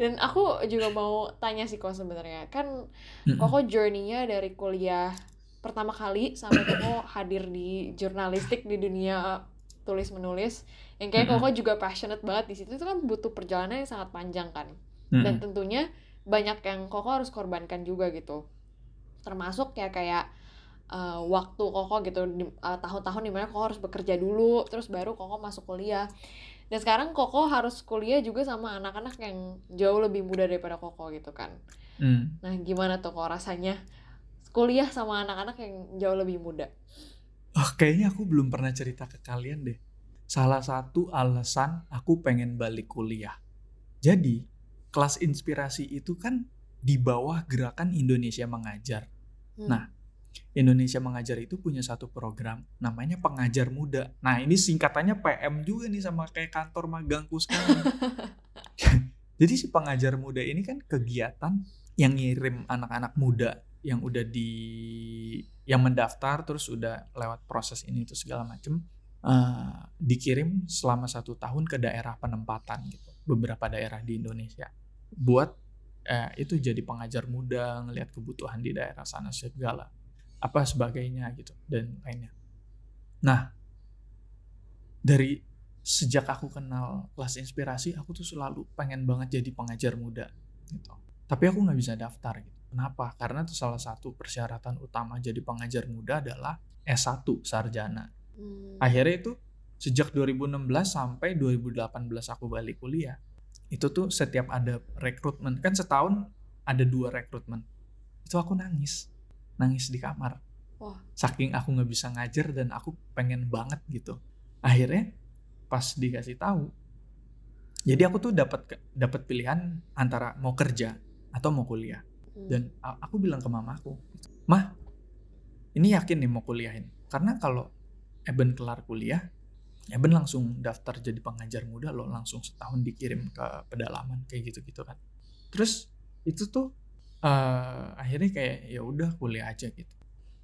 Dan aku juga mau tanya sih kok sebenarnya. Kan. Koko journey-nya dari kuliah pertama kali sampai Koko hadir di jurnalistik di dunia tulis menulis yang kayak. Koko juga passionate banget di situ. Itu kan butuh perjalanan yang sangat panjang kan? Dan tentunya banyak yang Koko harus korbankan juga gitu. Termasuk ya kayak eh, waktu Koko gitu di- eh, tahun-tahun di mana Koko harus bekerja dulu terus baru Koko masuk kuliah dan sekarang Koko harus kuliah juga sama anak-anak yang jauh lebih muda daripada Koko gitu kan Mm. nah gimana tuh kok rasanya kuliah sama anak-anak yang jauh lebih muda Oh, kayaknya aku belum pernah cerita ke kalian deh. Salah satu alasan aku pengen balik kuliah. Jadi, kelas inspirasi itu kan di bawah gerakan Indonesia Mengajar. Hmm. Nah, Indonesia Mengajar itu punya satu program namanya Pengajar Muda. Nah, ini singkatannya PM juga nih sama kayak kantor magangku sekarang. Jadi si Pengajar Muda ini kan kegiatan yang ngirim anak-anak muda yang udah di yang mendaftar terus udah lewat proses ini itu segala macem eh, dikirim selama satu tahun ke daerah penempatan gitu beberapa daerah di Indonesia buat eh, itu jadi pengajar muda ngelihat kebutuhan di daerah sana segala apa sebagainya gitu dan lainnya. Nah dari sejak aku kenal kelas inspirasi aku tuh selalu pengen banget jadi pengajar muda gitu. Tapi aku nggak bisa daftar gitu. Kenapa? Karena tuh salah satu persyaratan utama jadi pengajar muda adalah S1 sarjana. Hmm. akhirnya itu sejak 2016 sampai 2018 aku balik kuliah itu tuh setiap ada rekrutmen kan setahun ada dua rekrutmen. Itu aku nangis nangis di kamar. Wah. saking aku nggak bisa ngajar dan aku pengen banget gitu. Akhirnya pas dikasih tahu jadi aku tuh dapat dapat pilihan antara mau kerja atau mau kuliah. Hmm. dan aku bilang ke mamaku mah ini yakin nih mau kuliahin? Karena kalau Eben kelar kuliah Eben langsung daftar jadi pengajar muda loh langsung setahun dikirim ke pedalaman kayak gitu gitu kan. Terus itu tuh eh, akhirnya kayak ya udah kuliah aja gitu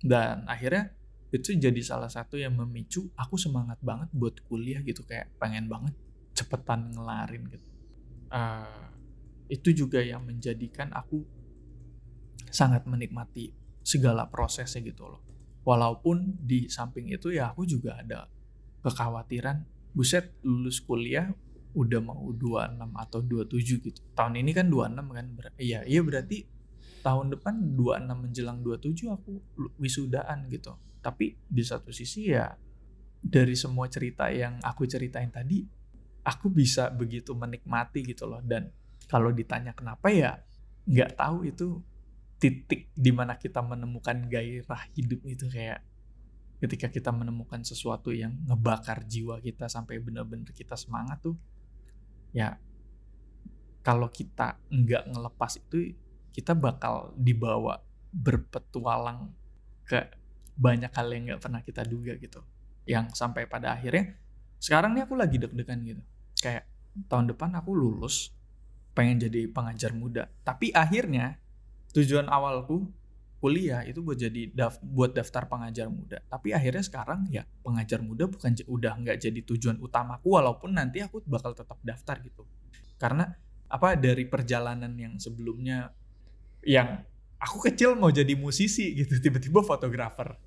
dan akhirnya itu jadi salah satu yang memicu aku semangat banget buat kuliah gitu kayak pengen banget cepetan ngelarin gitu Eh, itu juga yang menjadikan aku sangat menikmati segala prosesnya gitu loh. Walaupun di samping itu ya aku juga ada kekhawatiran, buset lulus kuliah udah mau 26 atau 27 gitu. Tahun ini kan 26 kan. Iya, iya berarti tahun depan 26 menjelang 27 aku wisudaan gitu. Tapi di satu sisi ya dari semua cerita yang aku ceritain tadi, aku bisa begitu menikmati gitu loh. Dan kalau ditanya kenapa ya nggak tahu itu titik di mana kita menemukan gairah hidup itu kayak ketika kita menemukan sesuatu yang ngebakar jiwa kita sampai bener-bener kita semangat tuh ya kalau kita nggak ngelepas itu kita bakal dibawa berpetualang ke banyak hal yang nggak pernah kita duga gitu. Yang sampai pada akhirnya sekarang nih aku lagi deg-degan gitu. Kayak tahun depan aku lulus pengen jadi pengajar muda. Tapi akhirnya tujuan awalku kuliah itu buat jadi daf- buat daftar pengajar muda. Tapi akhirnya sekarang ya pengajar muda bukan udah nggak jadi tujuan utamaku walaupun nanti aku bakal tetap daftar gitu. Karena apa dari perjalanan yang sebelumnya yang aku kecil mau jadi musisi gitu tiba-tiba fotografer.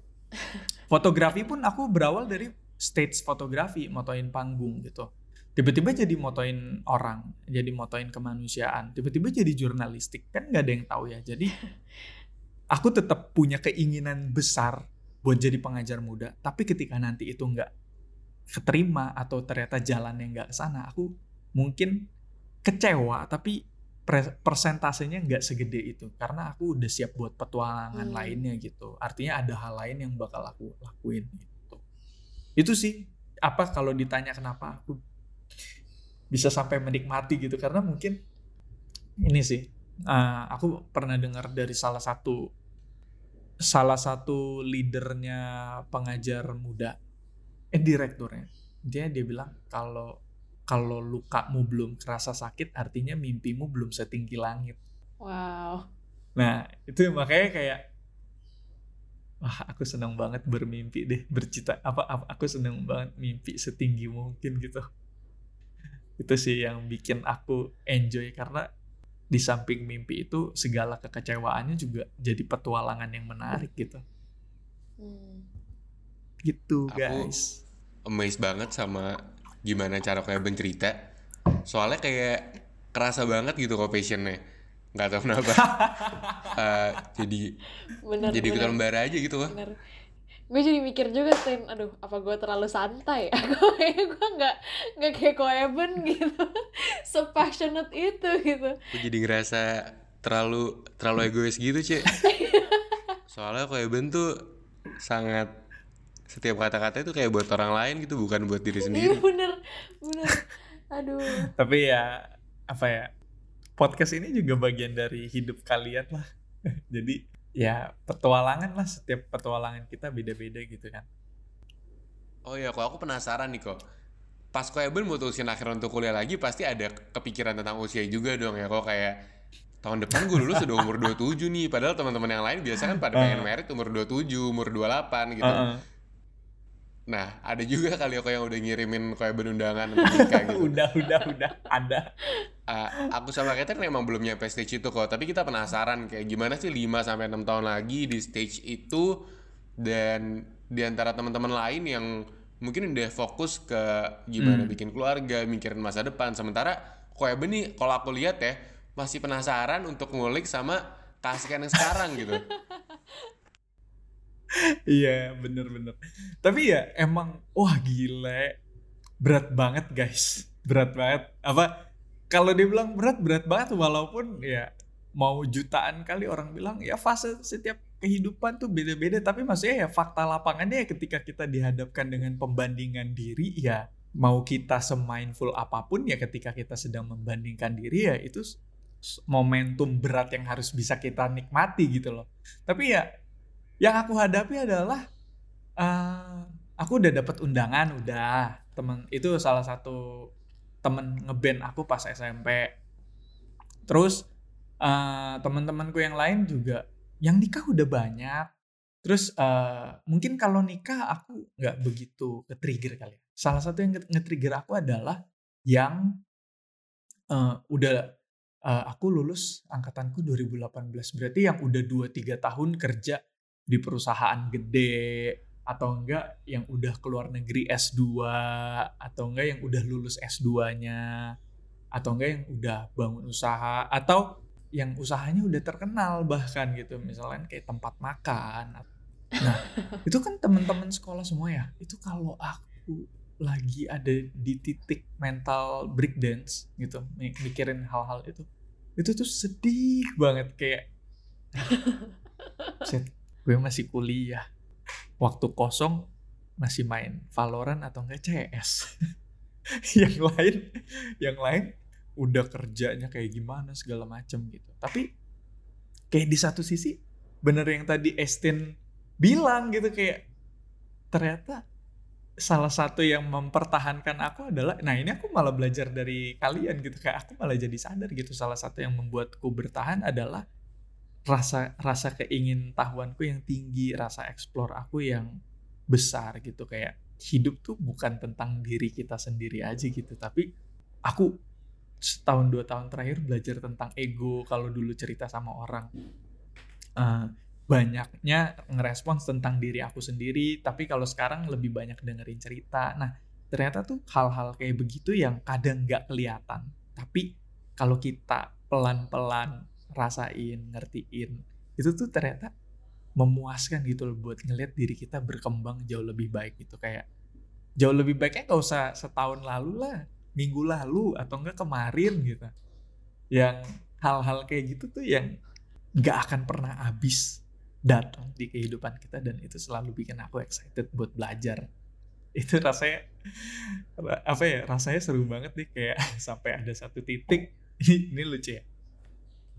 Fotografi pun aku berawal dari stage fotografi motoin panggung gitu. Tiba-tiba jadi motoin orang jadi motoin kemanusiaan tiba-tiba jadi jurnalistik. Kan nggak ada yang tahu ya jadi aku tetap punya keinginan besar buat jadi pengajar muda. Tapi ketika nanti itu nggak keterima atau ternyata jalannya nggak ke sana aku mungkin kecewa tapi persentasenya nggak segede itu. Karena aku udah siap buat petualangan hmm. lainnya gitu. Artinya ada hal lain yang bakal aku lakuin gitu. Itu sih apa kalau ditanya kenapa aku bisa sampai menikmati gitu. Karena mungkin ini sih uh, aku pernah dengar dari salah satu salah satu leadernya pengajar muda eh direkturnya. Dia dia bilang kalau kalau lukamu belum kerasa sakit artinya mimpimu belum setinggi langit. Wow. Nah, itu makanya kayak wah aku senang banget bermimpi deh, bercita apa, apa aku senang banget mimpi setinggi mungkin gitu. Itu sih yang bikin aku enjoy karena di samping mimpi itu segala kekecewaannya juga jadi petualangan yang menarik gitu. Hmm. Gitu guys. Aku amazed banget sama gimana cara kayak bercerita. Soalnya kayak kerasa banget gitu kok passionnya. Nggak tahu kenapa. Uh, jadi bener, jadi kita lembar aja gitu loh. Gue jadi mikir juga Tin aduh apa gue terlalu santai aku kayak gue nggak nggak kayak Koeben gitu. So passionate itu gitu. Gue jadi ngerasa terlalu terlalu egois gitu cek soalnya Koeben tuh sangat setiap kata-kata itu kayak buat orang lain gitu bukan buat diri sendiri. iya bener bener. Aduh. Tapi ya apa ya podcast ini juga bagian dari hidup kalian lah. Jadi ya petualangan lah setiap petualangan kita beda-beda gitu kan. Oh ya kok aku penasaran nih kok. Pas kok Eben mau usia akhir untuk kuliah lagi pasti ada kepikiran tentang usia juga dong ya kok kayak tahun depan gue lulus udah umur 27 nih. Padahal teman-teman yang lain biasa kan pada pengen merit umur 27 umur 28 gitu. Uh -uh Nah, ada juga kali aku yang udah ngirimin kayak benundangan nikah gitu. udah, udah, udah, ada. Uh, aku sama Keten memang belum nyampe stage itu kok, tapi kita penasaran kayak gimana sih 5 sampai 6 tahun lagi di stage itu dan di antara teman-teman lain yang mungkin udah fokus ke gimana hmm. bikin keluarga, mikirin masa depan. Sementara kayak Beni kalau aku lihat ya masih penasaran untuk ngulik sama kasihkan yang sekarang gitu. Iya bener-bener. Tapi ya emang wah gile berat banget guys, berat banget. Apa kalau dibilang berat berat banget walaupun ya mau jutaan kali orang bilang ya fase setiap kehidupan tuh beda-beda. Tapi maksudnya ya fakta lapangannya ya ketika kita dihadapkan dengan pembandingan diri ya mau kita semindful apa pun ya ketika kita sedang membandingkan diri ya itu momentum berat yang harus bisa kita nikmati gitu loh. Tapi ya yang aku hadapi adalah uh, aku udah dapat undangan udah. Temen itu salah satu temen ngeband aku pas SMP terus uh, teman-temanku yang lain juga yang nikah udah banyak. Terus uh, mungkin kalau nikah aku nggak begitu ke trigger kali ya. salah satu yang nge-trigger aku adalah yang uh, udah uh, aku lulus angkatanku 2018 berarti yang udah 2-3 tahun kerja di perusahaan gede atau enggak yang udah keluar negeri S2 atau enggak yang udah lulus S2-nya atau enggak yang udah bangun usaha atau yang usahanya udah terkenal bahkan gitu. Misalnya kayak tempat makan nah itu kan teman-teman sekolah semua ya. Itu kalau aku lagi ada di titik mental breakdance gitu mikirin hal-hal itu itu tuh sedih banget kayak gue masih kuliah. Waktu kosong masih main Valorant atau enggak CS yang lain yang lain udah kerjanya kayak gimana segala macem gitu. Tapi kayak di satu sisi bener yang tadi Estin bilang gitu kayak ternyata salah satu yang mempertahankan aku adalah nah ini aku malah belajar dari kalian gitu kayak aku malah jadi sadar gitu salah satu yang membuatku bertahan adalah rasa rasa keingin tahuanku yang tinggi rasa eksplor aku yang besar gitu. Kayak hidup tuh bukan tentang diri kita sendiri aja gitu tapi aku setahun dua tahun terakhir belajar tentang ego kalau dulu cerita sama orang. Uh, banyaknya ngerespons tentang diri aku sendiri tapi kalau sekarang lebih banyak dengerin cerita. Nah ternyata tuh hal-hal kayak begitu yang kadang nggak kelihatan. Tapi kalau kita pelan-pelan rasain ngertiin. Itu tuh ternyata memuaskan gitu loh buat ngeliat diri kita berkembang jauh lebih baik gitu. Kayak jauh lebih baiknya gak usah setahun lalu lah minggu lalu atau enggak kemarin gitu. Yang hal-hal kayak gitu tuh yang nggak akan pernah habis datang di kehidupan kita dan itu selalu bikin aku excited buat belajar. Itu rasanya apa ya rasanya seru banget nih kayak sampai ada satu titik. Ini lucu ya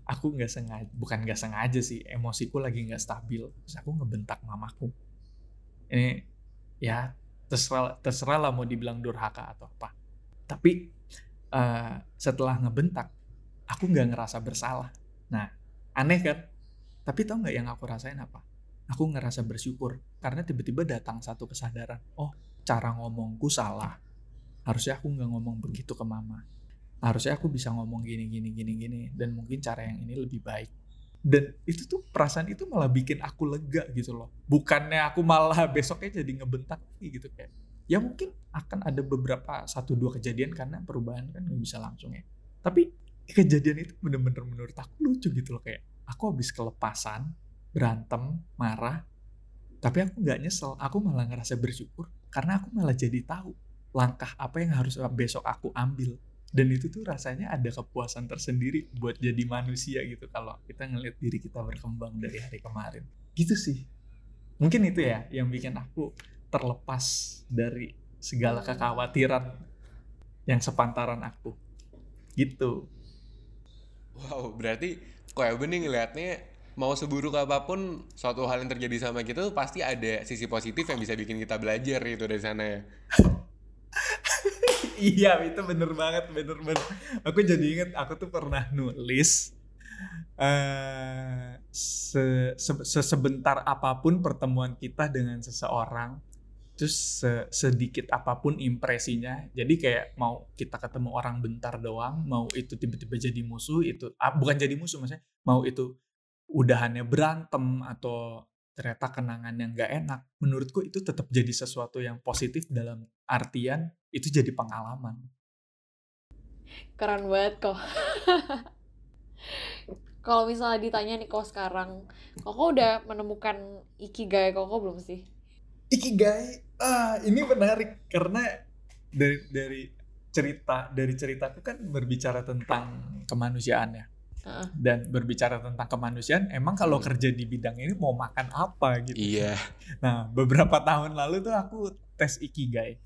aku nggak sengaja bukan nggak sengaja sih emosiku lagi nggak stabil terus aku ngebentak mamaku. Ini ya terserah terserah lah mau dibilang durhaka atau apa. Tapi uh, setelah ngebentak aku nggak ngerasa bersalah. Nah aneh kan? Tapi tau nggak yang aku rasain apa? Aku ngerasa bersyukur karena tiba-tiba datang satu kesadaran oh cara ngomongku salah. Harusnya aku nggak ngomong begitu ke mama harusnya aku bisa ngomong gini gini gini gini dan mungkin cara yang ini lebih baik. Dan itu tuh perasaan itu malah bikin aku lega gitu loh. Bukannya aku malah besoknya jadi ngebentak gitu kayak ya mungkin akan ada beberapa satu dua kejadian karena perubahan kan nggak bisa langsung ya. Tapi kejadian itu bener-bener menurut aku lucu gitu loh kayak aku habis kelepasan berantem marah tapi aku nggak nyesel. Aku malah ngerasa bersyukur karena aku malah jadi tahu langkah apa yang harus besok aku ambil dan itu tuh rasanya ada kepuasan tersendiri buat jadi manusia gitu kalau kita ngelihat diri kita berkembang dari hari kemarin. Gitu sih. Mungkin itu ya yang bikin aku terlepas dari segala kekhawatiran yang sepantaran aku. Gitu. Wow berarti kok ya bening ngelihatnya mau seburuk apa pun suatu hal yang terjadi sama kita tuh pasti ada sisi positif yang bisa bikin kita belajar gitu dari sana ya iya itu bener banget bener bener. Aku jadi inget aku tuh pernah nulis uh, se, se, sebentar apa pun pertemuan kita dengan seseorang terus se, sedikit apa pun impresinya. Jadi kayak mau kita ketemu orang bentar doang mau itu tiba-tiba jadi musuh itu ah, bukan jadi musuh maksudnya mau itu udahannya berantem atau ternyata kenangan yang gak enak, menurutku itu tetap jadi sesuatu yang positif dalam artian itu jadi pengalaman. Keren banget kok. Kalau misalnya ditanya nih kok sekarang, kok udah menemukan ikigai kok belum sih? Ikigai, ah ini menarik karena dari dari cerita dari ceritaku kan berbicara tentang kemanusiaan ya dan berbicara tentang kemanusiaan emang kalau hmm. kerja di bidang ini mau makan apa gitu? Iya. Nah beberapa tahun lalu tuh aku tes ikigai.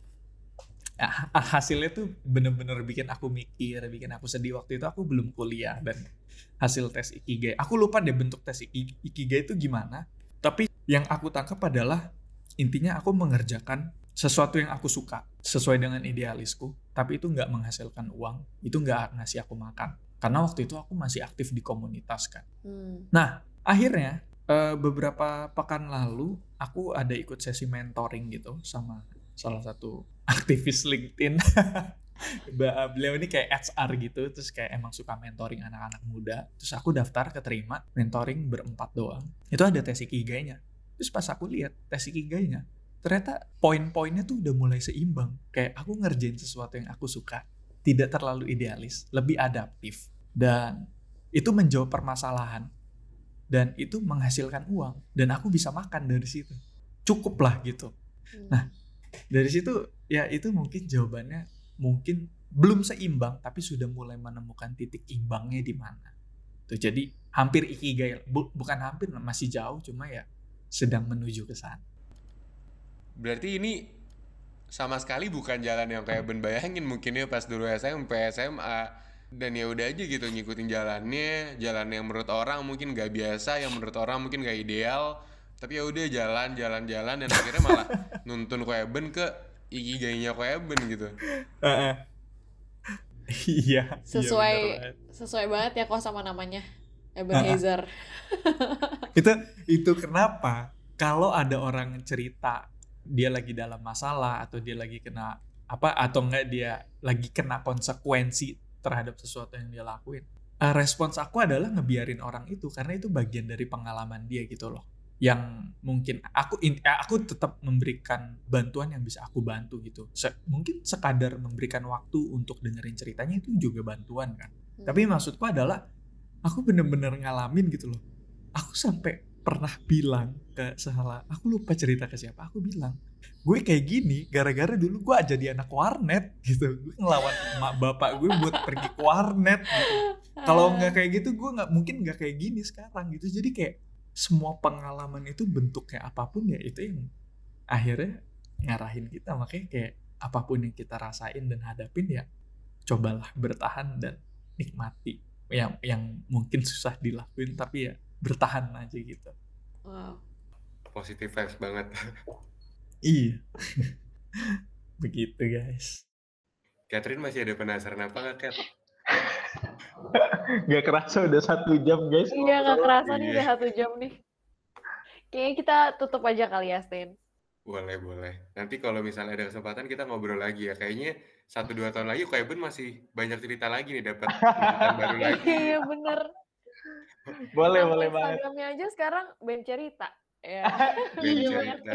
Nah, hasilnya tuh bener-bener bikin aku mikir bikin aku sedih. Waktu itu aku belum kuliah dan hasil tes ikigai. Aku lupa deh bentuk tes ikigai itu gimana. Tapi yang aku tangkap adalah intinya aku mengerjakan sesuatu yang aku suka sesuai dengan idealisku. Tapi itu nggak menghasilkan uang itu nggak ngasih aku makan karena waktu itu aku masih aktif di komunitas kan. Hmm. Nah, akhirnya uh, beberapa pekan lalu aku ada ikut sesi mentoring gitu sama salah satu aktivis LinkedIn. Beliau ini kayak HR gitu, terus kayak emang suka mentoring anak-anak muda. Terus aku daftar keterima mentoring berempat doang. Itu ada tes ikigainya. Terus pas aku lihat tes ikigainya, ternyata poin-poinnya tuh udah mulai seimbang. Kayak aku ngerjain sesuatu yang aku suka tidak terlalu idealis, lebih adaptif. Dan itu menjawab permasalahan. Dan itu menghasilkan uang. Dan aku bisa makan dari situ. Cukup lah gitu. Hmm. Nah, dari situ ya itu mungkin jawabannya mungkin belum seimbang tapi sudah mulai menemukan titik imbangnya di mana. Tuh jadi hampir ikigai bukan hampir masih jauh cuma ya sedang menuju ke sana. Berarti ini sama sekali bukan jalan yang kayak Ben bayangin. Mungkin ya pas dulu SMP SMA dan ya udah aja gitu ngikutin jalannya. Jalan yang menurut orang mungkin gak biasa yang menurut orang mungkin gak ideal. Tapi ya udah jalan jalan jalan. Dan akhirnya malah nuntun Ben ke ikigainya Ben gitu. Iya. Sesuai iya sesuai banget ya kok sama namanya Ebenezer. Itu itu kenapa? Kalau ada orang cerita dia lagi dalam masalah atau dia lagi kena apa atau enggak dia lagi kena konsekuensi terhadap sesuatu yang dia lakuin. Uh, respons aku adalah ngebiarin orang itu karena itu bagian dari pengalaman dia gitu loh. Yang mungkin aku in, aku tetap memberikan bantuan yang bisa aku bantu gitu. Se mungkin sekadar memberikan waktu untuk dengerin ceritanya itu juga bantuan kan. Hmm. Tapi maksudku adalah aku bener-bener ngalamin gitu loh. Aku sampai pernah bilang ke salah aku lupa cerita ke siapa. Aku bilang gue kayak gini gara-gara dulu gue jadi anak warnet gitu. Gue ngelawan emak bapak gue buat pergi ke warnet gitu. Kalau nggak kayak gitu gue nggak mungkin nggak kayak gini sekarang gitu. Jadi kayak semua pengalaman itu bentuknya apa pun ya itu yang akhirnya ngarahin kita. Makanya kayak apa pun yang kita rasain dan hadapin ya cobalah bertahan dan nikmati yang yang mungkin susah dilakuin. Tapi ya bertahan aja gitu Wow. Positive vibes banget. iya begitu guys Catherine masih ada penasaran apa nggak, Kat? Gak kerasa udah satu jam guys. Iya nggak kerasa nih Iya. udah satu jam nih. Kayaknya kita tutup aja kali ya, Stin. Boleh, boleh. Nanti kalau misalnya ada kesempatan kita ngobrol lagi ya. Kayaknya satu dua tahun lagi Eben masih banyak cerita lagi nih dapat baru lagi. Iya bener. Boleh Nama boleh banget. Instagramnya aja sekarang Ben Cerita. Ya. Ben Iya Cerita.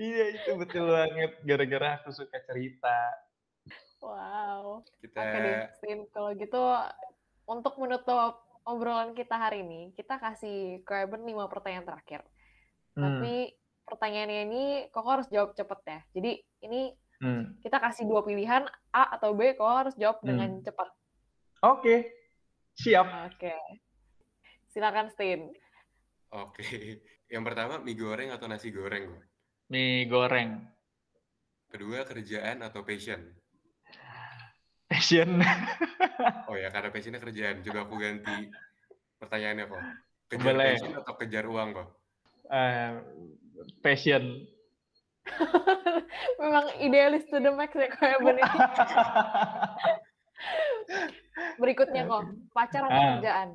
Iya itu betul banget. Gara-gara aku suka cerita. Wow. Kita Oke Stin. Kalau gitu untuk menutup obrolan kita hari ini, kita kasih Eben 5 pertanyaan terakhir. Hmm, Tapi pertanyaannya ini Koko harus jawab cepet ya. Jadi ini hmm. kita kasih dua pilihan A atau B, Koko harus jawab Hmm. dengan cepat. Oke. Siap. Oke. Silakan Stin. Oke. Yang pertama mie goreng atau nasi goreng? Mie goreng. Kedua kerjaan atau passion? Passion. Oh ya karena passionnya kerjaan. Coba aku ganti pertanyaannya kok. Kejar Boleh. passion atau kejar uang kok? Eh, passion. Memang idealis to the max ya kayak bener. Berikutnya kok, pacar atau Ah. kerjaan?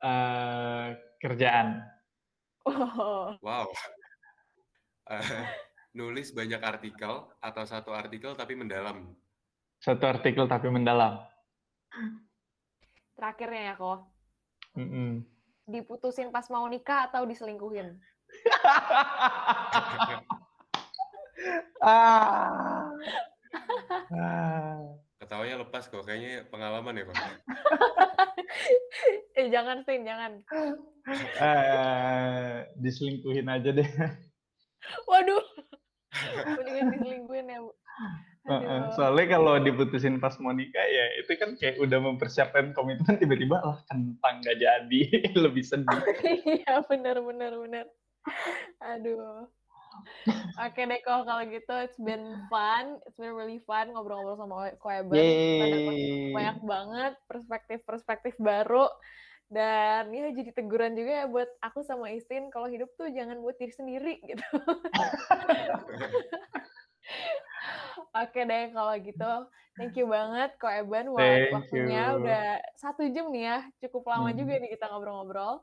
Eh, kerjaan. Oh, Wow. Eh, nulis banyak artikel atau satu artikel tapi mendalam? Satu artikel tapi mendalam. terakhirnya ya kok. Mm-mm. Diputusin pas mau nikah atau diselingkuhin? ah. Ah. Ketawanya lepas kok. Kayaknya pengalaman ya kok. eh jangan Sin, jangan. Eh, diselingkuhin aja deh. Waduh. Mendingan diselingkuhin ya, Bu. Aduh. Soalnya kalau diputusin pas mau nikah ya itu kan kayak udah mempersiapkan komitmen tiba-tiba lah kentang gak jadi lebih sedih. Iya benar benar benar. Aduh. Oke deh kok kalau gitu it's been fun, it's been really fun ngobrol-ngobrol sama Yeay. banyak banget perspektif-perspektif baru dan ya jadi teguran juga ya buat aku sama Istin kalau hidup tuh jangan buat diri sendiri gitu. Oke deh kalau gitu, thank you banget Ko Eben buat waktunya udah satu jam nih ya, cukup lama Hmm. juga nih kita ngobrol-ngobrol.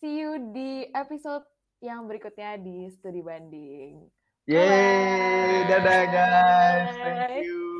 See you di episode yang berikutnya di Studi Banding. Yeay, dadah guys. Thank you.